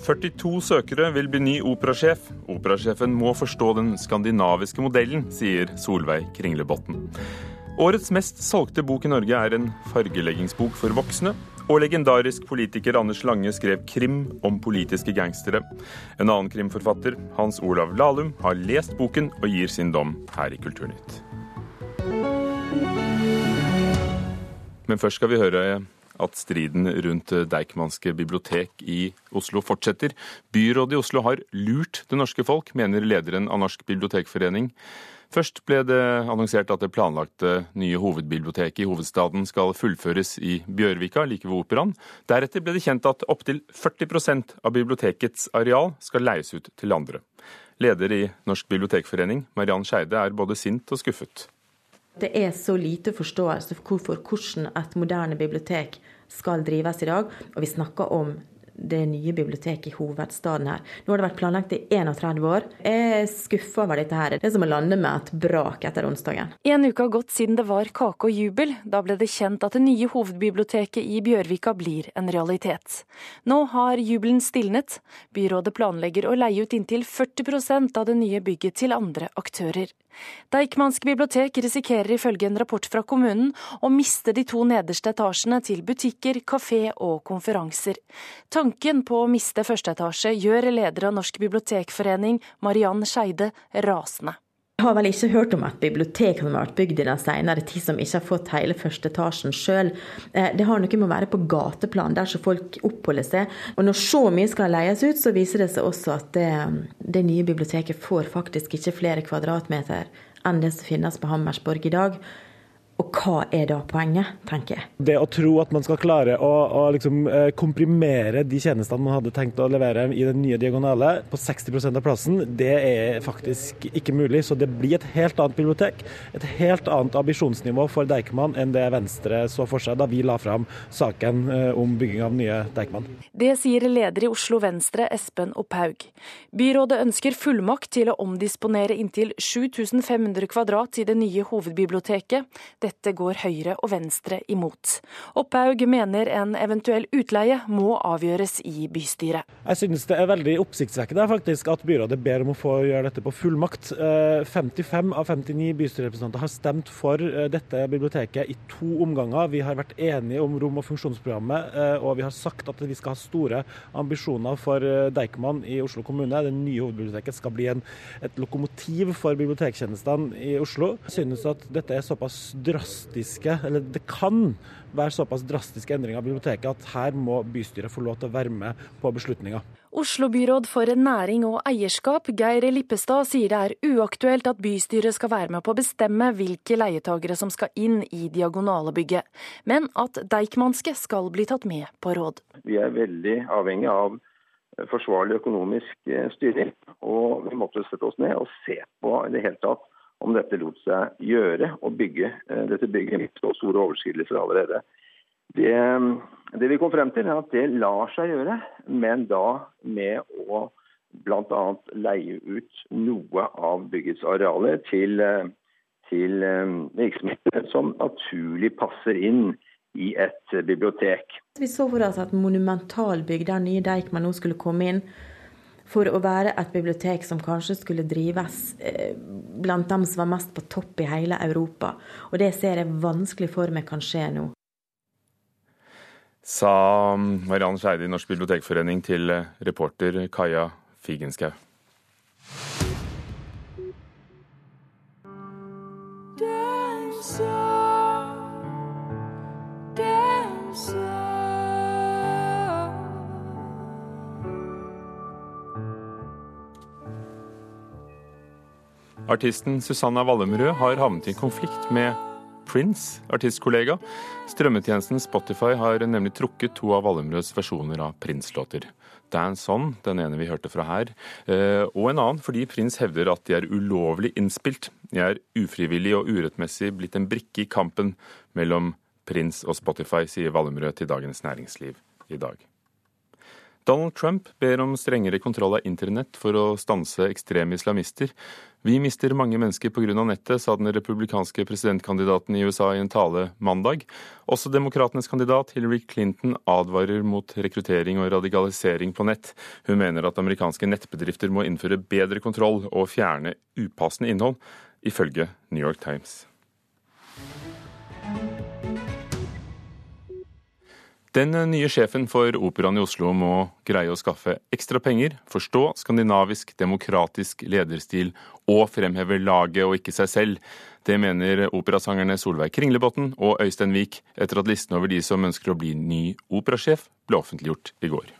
42 søkere vil bli ny operasjef. Operasjefen må forstå den skandinaviske modellen, sier Solveig Kringlebotn. Årets mest solgte bok i Norge er en fargeleggingsbok for voksne. Og legendarisk politiker Anders Lange skrev krim om politiske gangstere. En annen krimforfatter, Hans Olav Lahlum, har lest boken og gir sin dom her i Kulturnytt. Men først skal vi høre at striden rundt Deichmanske bibliotek i Oslo fortsetter. Byrådet i Oslo har lurt det norske folk, mener lederen av Norsk bibliotekforening. Først ble det annonsert at det planlagte nye hovedbiblioteket i hovedstaden skal fullføres i Bjørvika, like ved Operaen. Deretter ble det kjent at opptil 40% av bibliotekets areal skal leies ut til andre. Leder i Norsk bibliotekforening, Mariann Skeide, er både sint og skuffet. Det er så lite forståelse for hvordan et moderne bibliotek skal drives i dag. Og vi snakker om det nye biblioteket i hovedstaden her. Nå har det vært planlagt i 31 år. Jeg er skuffa over dette her. Det er som å lande med et brak etter onsdagen. En uke har gått siden det var kake og jubel. Da ble det kjent at det nye hovedbiblioteket i Bjørvika blir en realitet. Nå har jubelen stilnet. Byrådet planlegger å leie ut inntil 40% av det nye bygget til andre aktører. Deichmansk bibliotek risikerer ifølge en rapport fra kommunen å miste de to nederste etasjene til butikker, kafé og konferanser. Tanken på å miste første etasje gjør leder av Norsk bibliotekforening, Mariann Skeide, rasende. Jeg har vel ikke hørt om et bibliotek som har vært bygd i den senere tid som ikke har fått hele første etasjen sjøl. Eh, det har noe med å være på gateplan, der så folk oppholder seg. Og når så mye skal leies ut, så viser det seg også at det, det nye biblioteket får faktisk ikke flere kvadratmeter enn det som finnes på Hammersborg i dag. Og hva er da poenget, tenker jeg. Det å tro at man skal klare å, å liksom, eh, komprimere de tjenestene man hadde tenkt å levere i den nye diagonale på 60% av plassen, det er faktisk ikke mulig. Så det blir et helt annet bibliotek, et helt annet ambisjonsnivå for Deichman enn det Venstre så for seg da vi la fram saken eh, om bygging av nye Deichman. Det sier leder i Oslo Venstre, Espen Opphaug. Byrådet ønsker fullmakt til å omdisponere inntil 7500 kvadrat i det nye hovedbiblioteket. Det dette går Høyre og Venstre imot. Opphaug mener en eventuell utleie må avgjøres i bystyret. Jeg synes det er veldig oppsiktsvekkende faktisk at byrådet ber om å få gjøre dette på fullmakt. 55 eh, av 59 bystyrerepresentanter har stemt for eh, dette biblioteket i to omganger. Vi har vært enige om rom- og funksjonsprogrammet, eh, og vi har sagt at vi skal ha store ambisjoner for Deichman i Oslo kommune. Det nye hovedbiblioteket skal bli en, et lokomotiv for bibliotektjenestene i Oslo. Jeg synes at dette er såpass drastiske drastiske, eller det kan være såpass drastiske endringer av biblioteket at her må bystyret få lov til å være med på beslutninga. Oslo-byråd for næring og eierskap, Geir Lippestad, sier det er uaktuelt at bystyret skal være med på å bestemme hvilke leietagere som skal inn i Diagonalebygget, men at Deichmanske skal bli tatt med på råd. Vi er veldig avhengig av forsvarlig økonomisk styring, og vi måtte sette oss ned og se på i det hele tatt om dette lot seg gjøre å bygge eh, dette bygget med så store overskridelser allerede. Det, det, vi kom frem til, er at det lar seg gjøre, men da med å bl.a. leie ut noe av byggets arealer til, eh, til eh, virksomheter som naturlig passer inn i et bibliotek. Vi så for oss at monumentalbygg der nye Deichman nå skulle komme inn, for å være et bibliotek som kanskje skulle drives eh, blant dem som var mest på topp i hele Europa. Og det ser jeg vanskelig for meg kan skje nå. Sa Mariann Skeide i Norsk bibliotekforening til reporter Kaja Figenschou. Artisten Susanna Wallemrød har havnet i konflikt med Prince, artistkollega. Strømmetjenesten Spotify har nemlig trukket to av Wallemrøds versjoner av Prince-låter. Dance On, den ene vi hørte fra her, eh, og en annen fordi Prince hevder at de er ulovlig innspilt. De er ufrivillig og urettmessig blitt en brikke i kampen mellom Prince og Spotify, sier Wallemrød til Dagens Næringsliv i dag. Donald Trump ber om strengere kontroll av internett for å stanse ekstreme islamister. Vi mister mange mennesker pga. nettet, sa den republikanske presidentkandidaten i USA i en tale mandag. Også demokratenes kandidat Hillary Clinton advarer mot rekruttering og radikalisering på nett. Hun mener at amerikanske nettbedrifter må innføre bedre kontroll og fjerne upassende innhold, ifølge New York Times. Den nye sjefen for Operaen i Oslo må greie å skaffe ekstra penger, forstå skandinavisk demokratisk lederstil og fremheve laget og ikke seg selv. Det mener operasangerne Solveig Kringlebotn og Øystein Wiik etter at listen over de som ønsker å bli ny operasjef ble offentliggjort i går.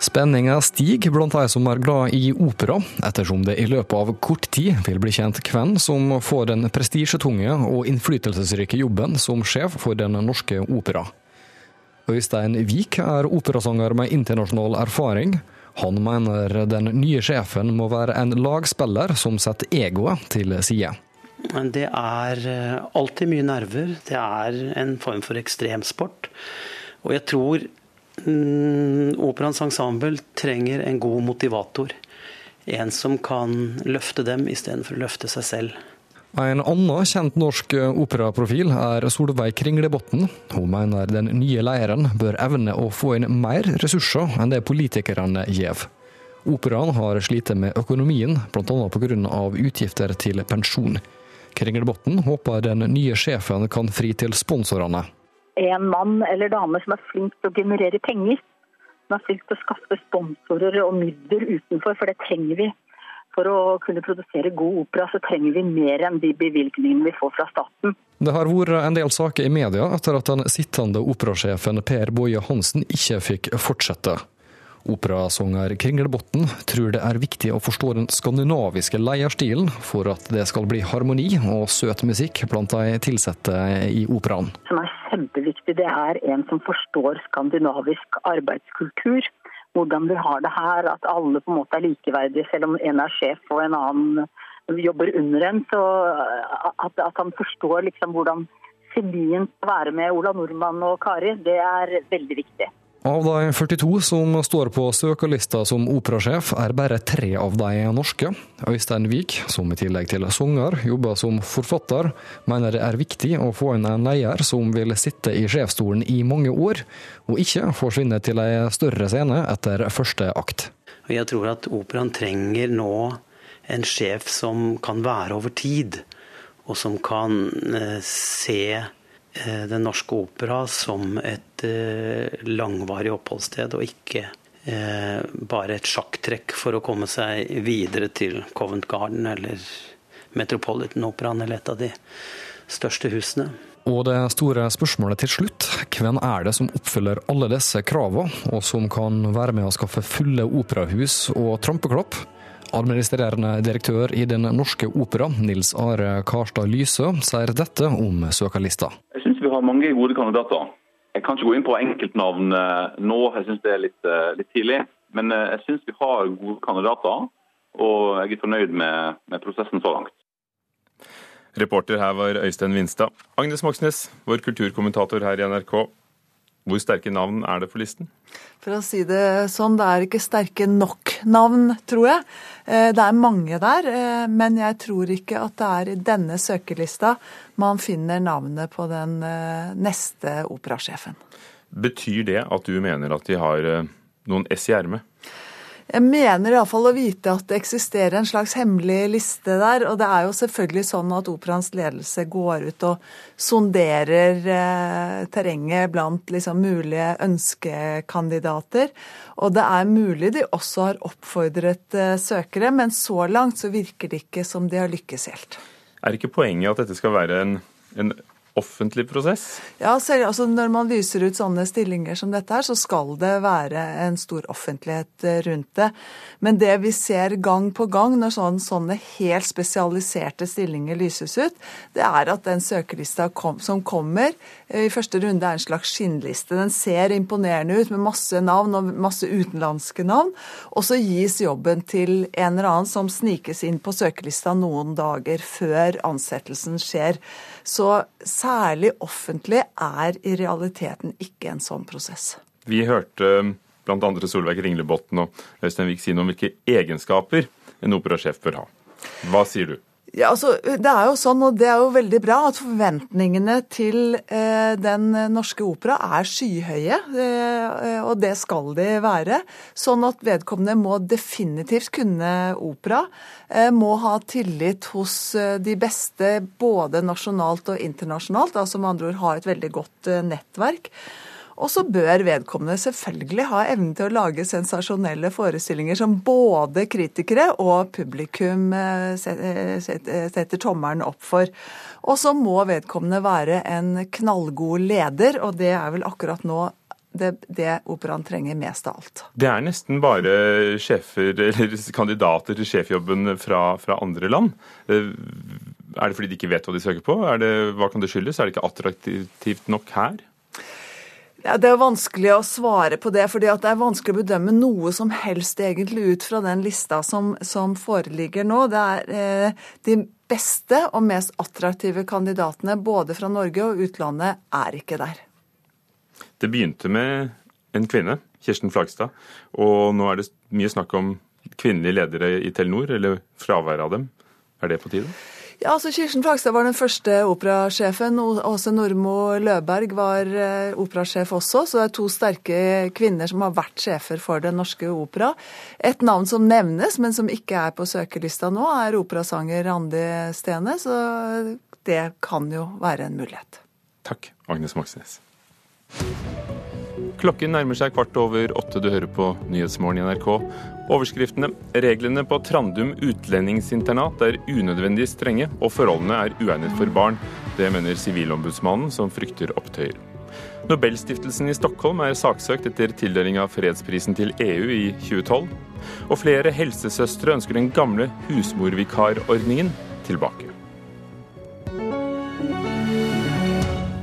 Spenninga stiger blant de som er glad i opera, ettersom det i løpet av kort tid vil bli kjent hvem som får den prestisjetunge og innflytelsesrike jobben som sjef for Den norske opera. Øystein Wiik er operasanger med internasjonal erfaring. Han mener den nye sjefen må være en lagspiller som setter egoet til side. Det er eh, alltid mye nerver. Det er en form for ekstremsport. Og jeg tror operaens ensemble trenger en god motivator. En som kan løfte dem istedenfor å løfte seg selv. En annen kjent norsk operaprofil er Solveig Kringlebotn. Hun mener den nye leiren bør evne å få inn mer ressurser enn det politikerne gjev. Operaen har slitt med økonomien, bl.a. pga. utgifter til pensjon. Kringlebotn håper den nye sjefen kan fri til sponsorene en mann eller dame som er flink til å generere penger. Som er flink til å skaffe sponsorer og midler utenfor, for det trenger vi. For å kunne produsere god opera, så trenger vi mer enn de bevilgningene vi får fra staten. Det har vært en del saker i media etter at den sittende operasjefen Per Boje Hansen ikke fikk fortsette. Operasanger Kringlebotn tror det er viktig å forstå den skandinaviske leierstilen for at det skal bli harmoni og søt musikk blant de ansatte i operaen. Som er kjempeviktig, det er en som forstår skandinavisk arbeidskultur. Hvordan vi har det her, at alle på en måte er likeverdige, selv om en er sjef og en annen jobber under en. At, at han forstår liksom hvordan kjemien skal være med Ola Nordmann og Kari, det er veldig viktig. Av de 42 som står på søkerlista som operasjef, er bare tre av de norske. Øystein Wiik, som i tillegg til sanger jobber som forfatter, mener det er viktig å få inn en leder som vil sitte i sjefsstolen i mange år, og ikke forsvinne til ei større scene etter første akt. Jeg tror at operaen trenger nå en sjef som kan være over tid, og som kan eh, se Den norske opera som et eh, langvarig oppholdssted, og ikke eh, bare et sjakktrekk for å komme seg videre til Covent Garden eller Metropolitan-operaen eller et av de største husene. Og det store spørsmålet til slutt, hvem er det som oppfyller alle disse kravene, og som kan være med å skaffe fulle operahus og trampeklapp? Administrerende direktør i Den norske opera, Nils Are Karstad Lyse, sier dette om søkerlista. Jeg syns vi har mange gode kandidater. Jeg kan ikke gå inn på enkeltnavn eh, nå, jeg syns det er litt, eh, litt, tidlig. Men eh, jeg syns vi har gode kandidater, og jeg er fornøyd med, med prosessen så langt. Reporter her var Øystein Vinstad. Agnes Moxnes, vår kulturkommentator her i NRK. Hvor sterke navn er det for listen? For å si det sånn, det er ikke sterke nok navn, tror jeg. Eh, det er mange der, eh, men jeg tror ikke at det er i denne søkerlista man finner navnet på den eh, neste operasjefen. Betyr det at du mener at de har noen ess i ermet? Jeg mener iallfall å vite at det eksisterer en slags hemmelig liste der. Og det er jo selvfølgelig sånn at operaens ledelse går ut og sonderer eh, terrenget blant liksom, mulige ønskekandidater. Og det er mulig de også har oppfordret eh, søkere, men så langt så virker det ikke som de har lykkes helt. Er ikke poenget at dette skal være en, en offentlig prosess? Ja, selv, altså Når man lyser ut sånne stillinger som dette, her, så skal det være en stor offentlighet eh, rundt det. Men det vi ser gang på gang når sånne, sånne helt spesialiserte stillinger lyses ut, det er at den søkerlista kom, som kommer eh, i første runde, er en slags skinnliste. Den ser imponerende ut med masse navn og masse utenlandske navn. Og så gis jobben til en eller annen som snikes inn på søkerlista noen dager før ansettelsen skjer. Så særlig offentlig er i realiteten ikke en sånn prosess. Vi hørte bl.a. Solveig Ringlebotn og Øystein Wiik si noe om hvilke egenskaper en operasjef bør ha. Hva sier du? Ja, altså, Det er jo sånn, og det er jo veldig bra, at forventningene til eh, Den norske opera er skyhøye. Eh, og det skal de være. Sånn at vedkommende må definitivt kunne opera. Eh, må ha tillit hos eh, de beste både nasjonalt og internasjonalt. Altså med andre ord ha et veldig godt eh, nettverk. Og så bør vedkommende selvfølgelig ha evnen til å lage sensasjonelle forestillinger som både kritikere og publikum eh, eh, setter tommelen opp for. Og så må vedkommende være en knallgod leder, og det er vel akkurat nå det, det operaen trenger mest av alt. Det er nesten bare sjefer, eller kandidater til sjefjobben fra, fra andre land. Eh, er det fordi de ikke vet hva de søker på? Det, hva kan det skyldes? Er det ikke attraktivt nok her? Ja, Det er vanskelig å svare på det, fordi det er vanskelig å bedømme noe som helst egentlig ut fra den lista som, som foreligger nå. Det er eh, De beste og mest attraktive kandidatene både fra Norge og utlandet er ikke der. Det begynte med en kvinne, Kirsten Flagstad, og nå er det mye snakk om kvinnelige ledere i Telenor, eller fraværet av dem. Er det på tide? Ja, altså Kirsten Flagstad var den første operasjefen. Åse Nordmo Løberg var eh, operasjef også. Så det er to sterke kvinner som har vært sjefer for Den norske opera. Et navn som nevnes, men som ikke er på søkerlista nå, er operasanger Randi Stene. Så det kan jo være en mulighet. Takk, Agnes Moxnes. Klokken nærmer seg kvart over åtte. Du hører på Nyhetsmorgen i NRK. Overskriftene reglene på Trandum utlendingsinternat er unødvendig strenge, og forholdene er uegnet for barn. Det mener Sivilombudsmannen, som frykter opptøyer. Nobelstiftelsen i Stockholm er saksøkt etter tildeling av fredsprisen til EU i 2012. Og flere helsesøstre ønsker den gamle husmorvikarordningen tilbake.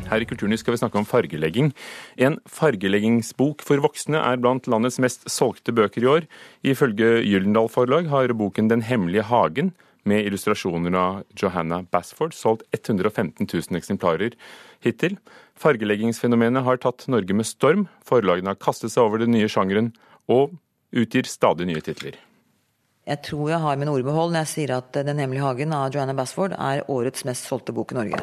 Her i Kulturnytt skal vi snakke om fargelegging. En fargeleggingsbok for voksne er blant landets mest solgte bøker i år. Ifølge Gyldendal Forlag har boken Den hemmelige hagen med illustrasjoner av Johanna Basford solgt 115 000 eksemplarer hittil. Fargeleggingsfenomenet har tatt Norge med storm. Forlagene har kastet seg over den nye sjangeren, og utgir stadig nye titler. Jeg tror jeg har min ord behold når jeg sier at Den hemmelige hagen av Johanna Basford er årets mest solgte bok i Norge.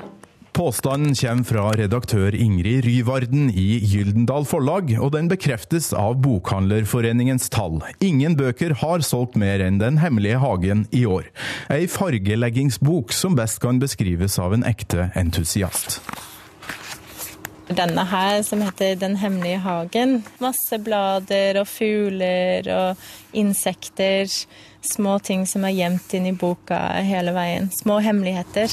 Påstanden kommer fra redaktør Ingrid Ryvarden i Gyldendal Forlag, og den bekreftes av Bokhandlerforeningens tall. Ingen bøker har solgt mer enn Den hemmelige hagen i år. Ei fargeleggingsbok som best kan beskrives av en ekte entusiast. Denne her som heter Den hemmelige hagen. Masse blader og fugler og insekter. Små ting som er gjemt inn i boka hele veien. Små hemmeligheter.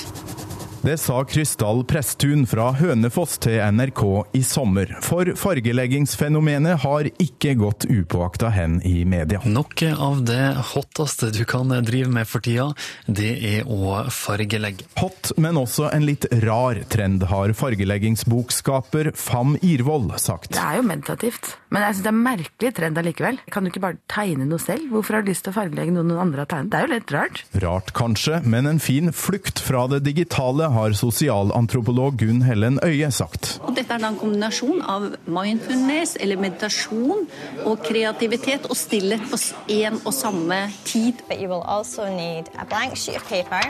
Det sa Krystall Presttun fra Hønefoss til NRK i sommer. For fargeleggingsfenomenet har ikke gått upåakta hen i media. Noe av det hotteste du kan drive med for tida, det er å fargelegge. Hot, men også en litt rar trend, har fargeleggingsbokskaper Fam Irvoll sagt. Det er jo meditativt, men jeg syns det er en merkelig trend allikevel. Kan du ikke bare tegne noe selv? Hvorfor har du lyst til å fargelegge noe noen andre har tegnet? Det er jo litt rart. Rart kanskje, men en fin flukt fra det digitale har sosialantropolog Gunn Hellen Øye sagt. Og dette er en kombinasjon av mindfulness, eller meditasjon, og kreativitet og stillhet på én og samme tid. But you will also need a blank sheet of paper,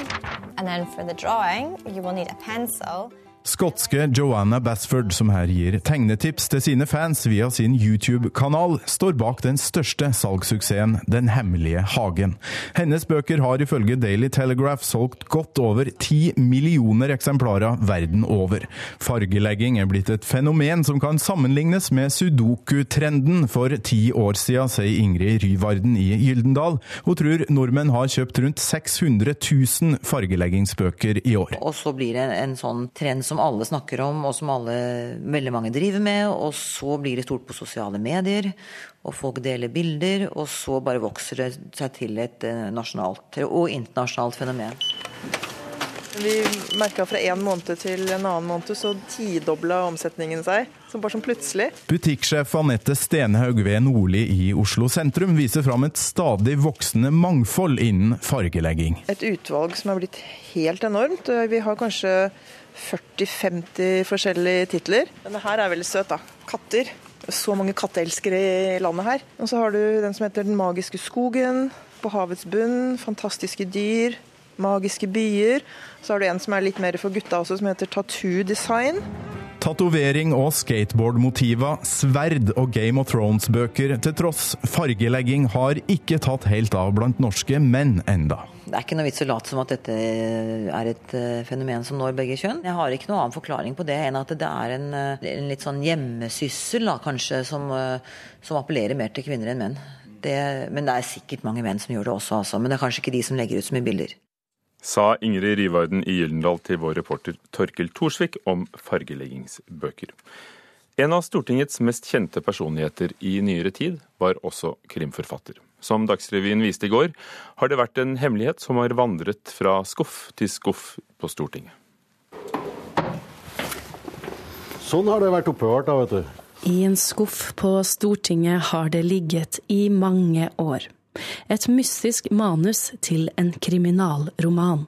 and then for the drawing, you will need a pencil. Skotske Joanna Basford, som her gir tegnetips til sine fans via sin YouTube-kanal, står bak den største salgssuksessen Den hemmelige hagen. Hennes bøker har ifølge Daily Telegraph solgt godt over ti millioner eksemplarer verden over. Fargelegging er blitt et fenomen som kan sammenlignes med sudoku-trenden for ti år siden, sier Ingrid Ryvarden i Gyldendal. Hun tror nordmenn har kjøpt rundt 600 000 fargeleggingsbøker i år. Og så blir det en sånn trend som alle snakker om, og som alle, veldig mange driver med. Og så blir det stort på sosiale medier, og folk deler bilder. Og så bare vokser det seg til et eh, nasjonalt og internasjonalt fenomen. Vi merka fra en måned til en annen måned så tidobla omsetningen seg. Så bare sånn plutselig. Butikksjef Anette Stenhaug ved Nordli i Oslo sentrum viser fram et stadig voksende mangfold innen fargelegging. Et utvalg som er blitt helt enormt. Vi har kanskje 40-50 forskjellige titler. Denne her er veldig søt, da. Katter. Så mange katteelskere i landet her. Og så har du den som heter Den magiske skogen. På havets bunn. Fantastiske dyr. Magiske byer. Så har du en som er litt mer for gutta også, som heter Tattoo Design. Tatovering og skateboardmotiver, sverd og Game of Thrones-bøker til tross. Fargelegging har ikke tatt helt av blant norske menn enda. Det er ikke noe vits å late som at dette er et eh, fenomen som når begge kjønn. Jeg har ikke noen annen forklaring på det enn at det er en, eh, en litt sånn hjemmesyssel, da, kanskje, som, eh, som, appellerer mer til kvinner enn menn. Det, men det er sikkert mange menn som gjør det også, altså. Men det er kanskje ikke de som legger ut så mye bilder sa Ingrid Rivarden i Gyldendal til vår reporter Torkil Thorsvik om fargeleggingsbøker. En av Stortingets mest kjente personligheter i nyere tid var også krimforfatter. Som Dagsrevyen viste i går, har det vært en hemmelighet som har vandret fra skuff til skuff på Stortinget. Sånn har det vært oppbevart, da, vet du. I en skuff på Stortinget har det ligget i mange år. Et mystisk manus til en kriminalroman.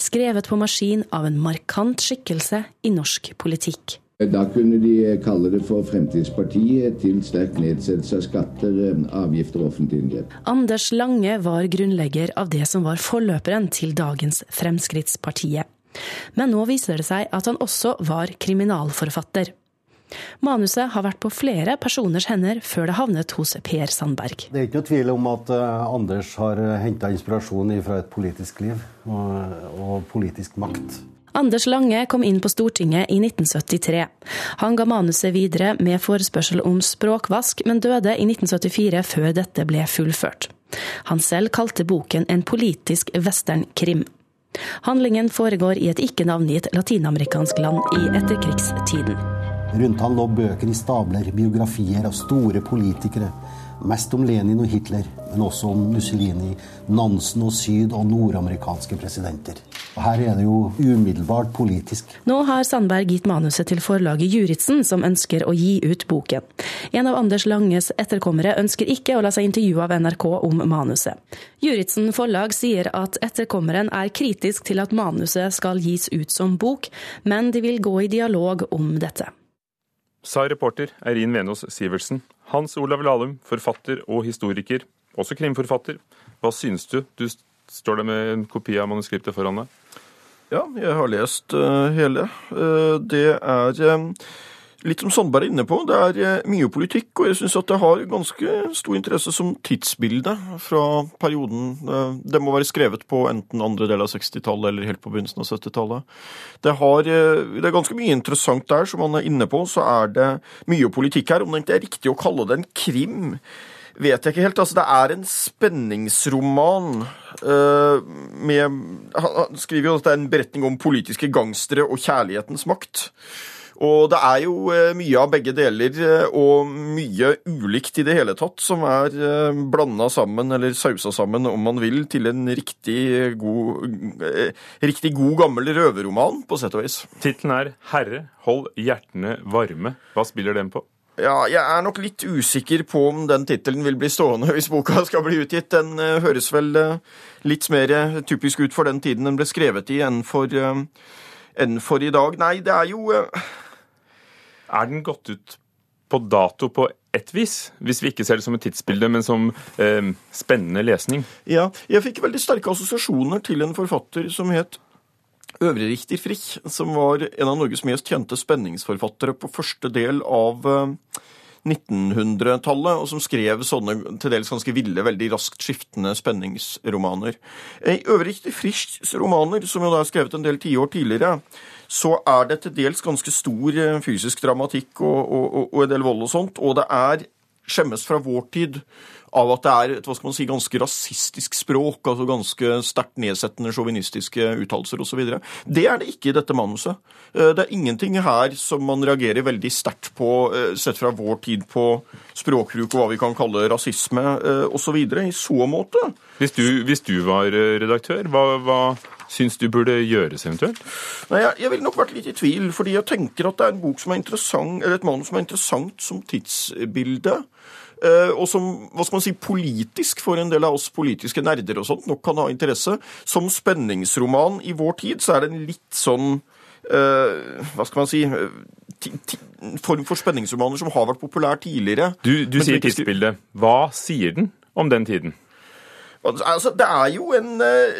Skrevet på maskin av en markant skikkelse i norsk politikk. Da kunne de kalle det for Fremtidspartiet til sterk nedsettelse av skatter, avgifter og offentlige inngrep. Anders Lange var grunnlegger av det som var forløperen til dagens Fremskrittspartiet. Men nå viser det seg at han også var kriminalforfatter. Manuset har vært på flere personers hender før det havnet hos Per Sandberg. Det er ikke noe tvil om at uh, Anders har eh, henta inspirasjon fra et politisk liv og, og politisk makt. Anders Lange kom inn på Stortinget i 1973. Han ga manuset videre med forespørsel om språkvask, men døde i 1974 før dette ble fullført. Han selv kalte boken en politisk westernkrim. Handlingen foregår i et ikke-navngitt latinamerikansk land i etterkrigstiden. Rundt han lå bøker i stabler, biografier av store politikere. Mest om Lenin og Hitler, men også om Mussolini, Nansen og syd- og nordamerikanske presidenter. Og Her er det jo umiddelbart politisk. Nå har Sandberg gitt manuset til forlaget Juritzen, som ønsker å gi ut boken. En av Anders Langes etterkommere ønsker ikke å la seg intervjue av NRK om manuset. Juritzen forlag sier at etterkommeren er kritisk til at manuset skal gis ut som bok, men de vil gå i dialog om dette sa reporter Eirin Venås Sivertsen. Hans Olav Lahlum, forfatter og historiker, også krimforfatter. Hva synes du? Du står der med en kopi av manuskriptet foran deg. Ja, jeg har lest uh, hele. Uh, det er uh, litt som Sandberg er inne på, det er eh, mye politikk, og jeg syns at det har ganske stor interesse som tidsbilde fra perioden eh, Det må være skrevet på enten andre del av 60-tallet eller helt på begynnelsen av 70-tallet. Det, eh, det, er ganske mye interessant der, som han er inne på. Så er det mye politikk her. Om det ikke er riktig å kalle det en krim, vet jeg ikke helt. Altså, det er en spenningsroman med Han skriver jo at det er en beretning om politiske gangstere og kjærlighetens makt. Og det er jo eh, mye av begge deler, eh, og mye ulikt i det hele tatt, som er eh, blanda sammen, eller sausa sammen, om man vil, til en riktig god, riktig god gammel røverroman, på sett og vis. Tittelen er 'Herre, hold hjertene varme'. Hva spiller den på? Ja, jeg er nok litt usikker på om den tittelen vil bli stående hvis boka skal bli utgitt. Den høres vel litt mer typisk ut for den tiden den ble skrevet i, enn for, enn for i dag. Nei, det er jo er den gått ut på dato på ett vis, hvis vi ikke ser det som et tidsbilde, men som eh, spennende lesning? Ja, jeg fikk veldig sterke assosiasjoner til en forfatter som het Øvrigrichter Frich, som var en av Norges mest kjente spenningsforfattere på første del av eh, 1900-tallet, og som skrev sånne til dels ganske ville, veldig raskt skiftende spenningsromaner. I øvrig Frichs romaner, som jo da er skrevet en del tiår tidligere, så er det til dels ganske stor eh, fysisk dramatikk og, og, og, og en del vold og sånt, og det er skjemmes fra vår tid av at det er et hva skal man si, ganske rasistisk språk, altså ganske sterkt nedsettende sjåvinistiske uttalelser osv. Det er det ikke i dette manuset. Eh, det er ingenting her som man reagerer veldig sterkt på, eh, sett fra vår tid på språkbruk og hva vi kan kalle rasisme osv. I så måte. Hvis du, hvis du var redaktør, hva, hva syns du burde gjøres eventuelt? Nei, jeg, jeg ville nok vært litt i tvil, fordi jeg tenker at det er en bok som er interessant, eller et manus som er interessant som tidsbilde. Eh, og som hva skal man si, politisk for en del av oss politiske nerder og sånt nok kan ha interesse. Som spenningsroman i vår tid så er det en litt sånn uh, Hva skal man si uh, form for spenningsromaner som har vært populær tidligere. Du, du sier tidsbildet. Hva sier den om den tiden? Altså, det er jo, en, eh,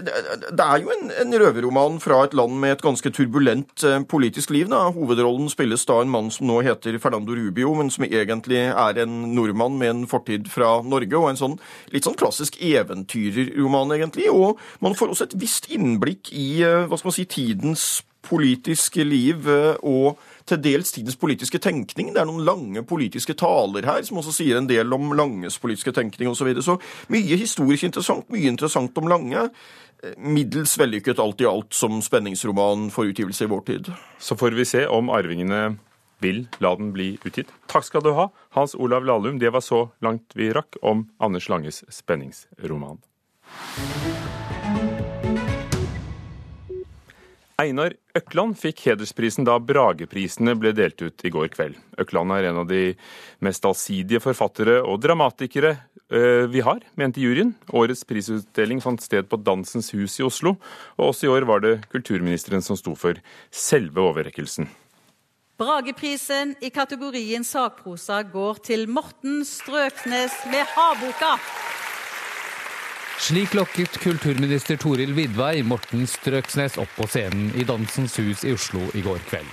er jo en, en, røverroman fra et land med et ganske turbulent eh, politisk liv. Da. Hovedrollen spilles da en mann som nå heter Fernando Rubio, men som egentlig er en nordmann med en fortid fra Norge. og En sånn, litt sånn klassisk eventyrerroman, egentlig. Og man får også et visst innblikk i eh, hva skal man si, tidens politiske liv og til dels tidens politiske tenkning. Det er noen lange politiske taler her som også sier en del om Langes politiske tenkning osv. Så, videre. så mye historisk interessant, mye interessant om Lange. Middels vellykket alt i alt som spenningsroman for utgivelse i vår tid. Så får vi se om arvingene vil la den bli utgitt. Takk skal du ha, Hans Olav Lahlum. Det var så langt vi rakk om Anders Langes spenningsroman. Einar Økland fikk hedersprisen da Brageprisene ble delt ut i går kveld. Økland er en av de mest allsidige forfattere og dramatikere eh, vi har, mente juryen. Årets prisutdeling fant sted på Dansens Hus i Oslo, og også i år var det kulturministeren som sto for selve overrekkelsen. Brageprisen i kategorien sakprosa går til Morten Strøknes med Havboka. Slik lokket kulturminister Toril Vidvei Morten Strøksnes opp på scenen i Dansens Hus i Oslo i går kveld.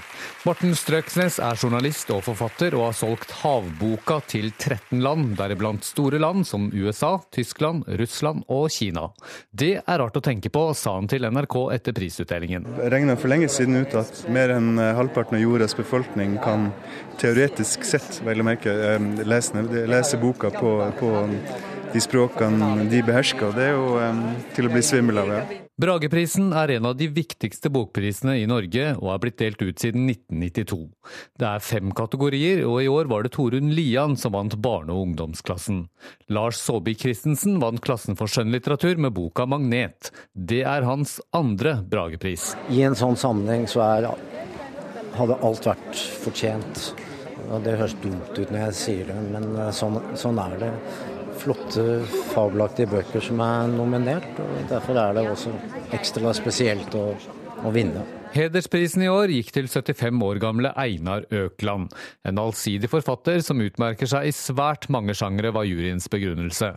Morten Strøksnes er journalist og forfatter og har solgt Havboka til 13 land, deriblant store land som USA, Tyskland, Russland og Kina. Det er rart å tenke på, sa han til NRK etter prisutdelingen. Jeg regna for lenge siden ut at mer enn halvparten av jordas befolkning kan teoretisk sett, vel å merke, eh, lese, lese boka på, på de språkene de behersker. Det er jo um, til å bli svimmel av. Ja. Brageprisen er en av de viktigste bokprisene i Norge, og er blitt delt ut siden 1992. Det er fem kategorier, og i år var det Torunn Lian som vant barne- og ungdomsklassen. Lars Saabye Christensen vant klassen for skjønnlitteratur med boka 'Magnet'. Det er hans andre Bragepris. I en sånn sammenheng så er, hadde alt vært fortjent. Og Det høres dumt ut når jeg sier det, men eh, sånn, sånn er det flotte, fabelaktige bøker som er nominert. og Derfor er det også ekstra spesielt å, å vinne. Hedersprisen i år gikk til 75 år gamle Einar Økland. En allsidig forfatter som utmerker seg i svært mange sjangre, var juryens begrunnelse.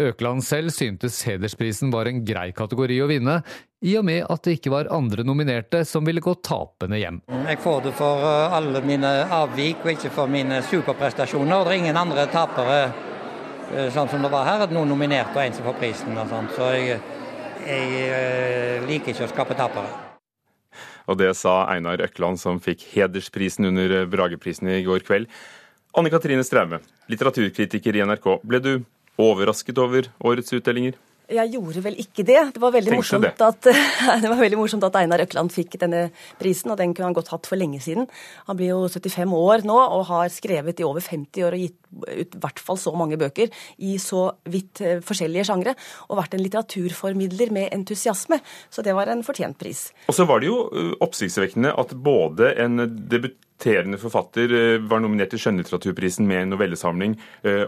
Økland selv syntes hedersprisen var en grei kategori å vinne, i og med at det ikke var andre nominerte som ville gå tapende hjem. Jeg får det for eh, alle mine avvik og ikke for mine superprestasjoner. Det er ingen andre tapere sånn som det var her, at noen nominerte og en som får prisen. og sånt. Så jeg, jeg eh, liker ikke å skape tapere. Og det sa Einar Økland, som fikk hedersprisen under Brageprisen i går kveld. Anne Katrine Straume, litteraturkritiker i NRK. Ble du overrasket over årets utdelinger? Jeg gjorde vel ikke det. Det var, veldig morsomt at, det var veldig morsomt at Einar Økland fikk denne prisen, og den kunne han godt hatt for lenge siden. Han blir jo 75 år nå og har skrevet i over 50 år og gitt ut i hvert fall så mange bøker i så vidt eh, forskjellige sjangre, og vært en litteraturformidler med entusiasme. Så det var en fortjent pris. Og så var det jo eh, oppsiktsvekkende at både en debuterende forfatter eh, var nominert til skjønnlitteraturprisen med en novellesamling,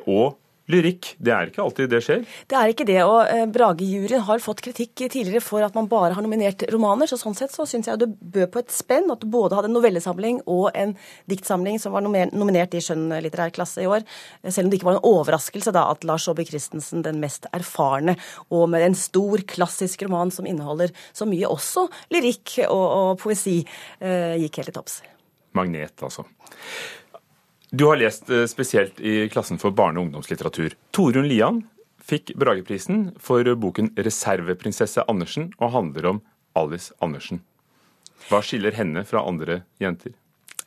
og Lyrikk, det er ikke alltid det skjer? Det er ikke det. og eh, Brage-juryen har fått kritikk tidligere for at man bare har nominert romaner. så Sånn sett så syns jeg det bød på et spenn at du både hadde en novellesamling og en diktsamling som var nominert i skjønnlitterær klasse i år. Selv om det ikke var en overraskelse da at Lars Saabye Christensen, den mest erfarne, og med en stor klassisk roman som inneholder så mye også lyrikk og, og poesi, eh, gikk helt til topps. Magnet, altså. Du har lest eh, spesielt i klassen for barne- og ungdomslitteratur. Torunn Lian fikk Brageprisen for boken 'Reserveprinsesse Andersen' og handler om Alice Andersen. Hva skiller henne fra andre jenter?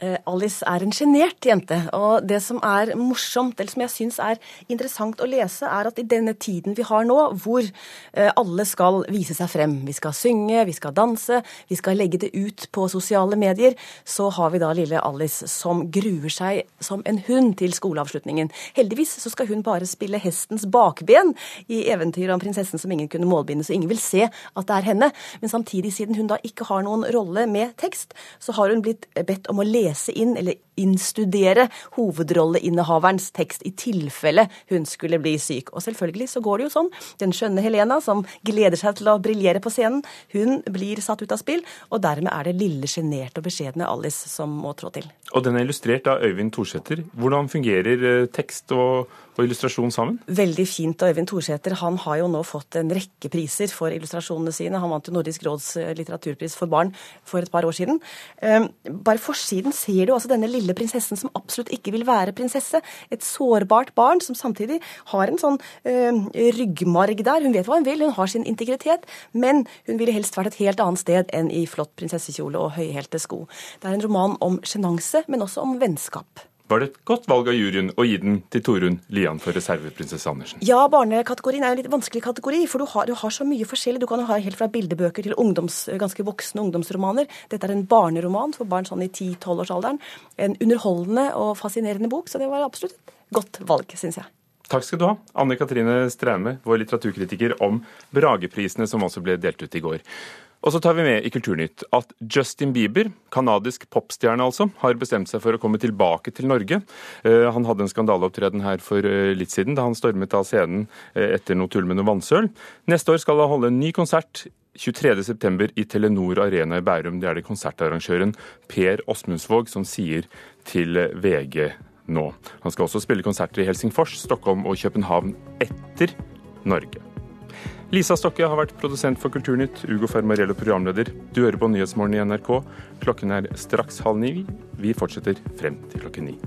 Eh, Alice er en sjenert jente. Og det som er morsomt, eller som jeg syns er interessant å lese, er at i denne tiden vi har nå, hvor eh, alle skal vise seg frem, vi skal synge, vi skal danse, vi skal legge det ut på sosiale medier, så har vi da lille Alice som gruer seg som en hund til skoleavslutningen. Heldigvis så skal hun bare spille hestens bakben i eventyret om prinsessen som ingen kunne målbinde, så ingen vil se at det er henne. Men samtidig, siden hun da ikke har noen rolle med tekst, så har hun blitt bedt om å lese inn eller innstudere hovedrolleinnehaverens tekst i tilfelle hun skulle bli syk. Og selvfølgelig så går det jo sånn. Den skjønne Helena, som gleder seg til å briljere på scenen, hun blir satt ut av spill, og dermed er det lille, sjenerte og beskjedne Alice som må trå til. Og den er illustrert av Øyvind Thorsæter. Hvordan fungerer eh, tekst og, og, illustrasjon sammen? Veldig fint. og Øyvind Thorsæter han har jo nå fått en rekke priser for illustrasjonene sine. Han vant jo Nordisk råds eh, litteraturpris for barn for et par år siden. Ehm, bare forsiden ser du altså denne lille prinsessen som absolutt ikke vil være prinsesse. Et sårbart barn som samtidig har en sånn øh, ryggmarg der. Hun vet hva hun vil, hun har sin integritet, men hun ville helst vært et helt annet sted enn i flott prinsessekjole og høyhælte sko. Det er en roman om sjenanse men også om vennskap. Var det et godt valg av juryen å gi den til Torunn Lian for reserveprinsesse Andersen? Ja, barnekategorien er en litt vanskelig kategori, for du har, du har, så mye forskjellig. Du kan jo ha helt fra bildebøker til ungdoms, ganske voksne ungdomsromaner. Dette er en barneroman for barn sånn i 10-12-årsalderen. En underholdende og fascinerende bok, så det var absolutt et godt valg, syns jeg. Takk skal du ha, Anne Katrine Straume, vår litteraturkritiker, om Brageprisene som også ble delt ut i går. Og så tar vi med i Kulturnytt at Justin Bieber, kanadisk popstjerne altså, har bestemt seg for å komme tilbake til Norge. Eh, han hadde en skandaleopptreden her for eh, litt siden, da han stormet av scenen eh, etter noe tull med noe vannsøl. Neste år skal han holde en ny konsert 23.9. i Telenor Arena i Bærum. Det er det konsertarrangøren Per Åsmundsvåg som sier til VG nå. Han skal også spille konserter i Helsingfors, Stockholm og København etter Norge. Lisa Stokke har vært produsent for Kulturnytt, Ugo Fermarello programleder. Du hører på Nyhetsmorgen i NRK. Klokken er straks halv ni. Vi fortsetter frem til klokken ni.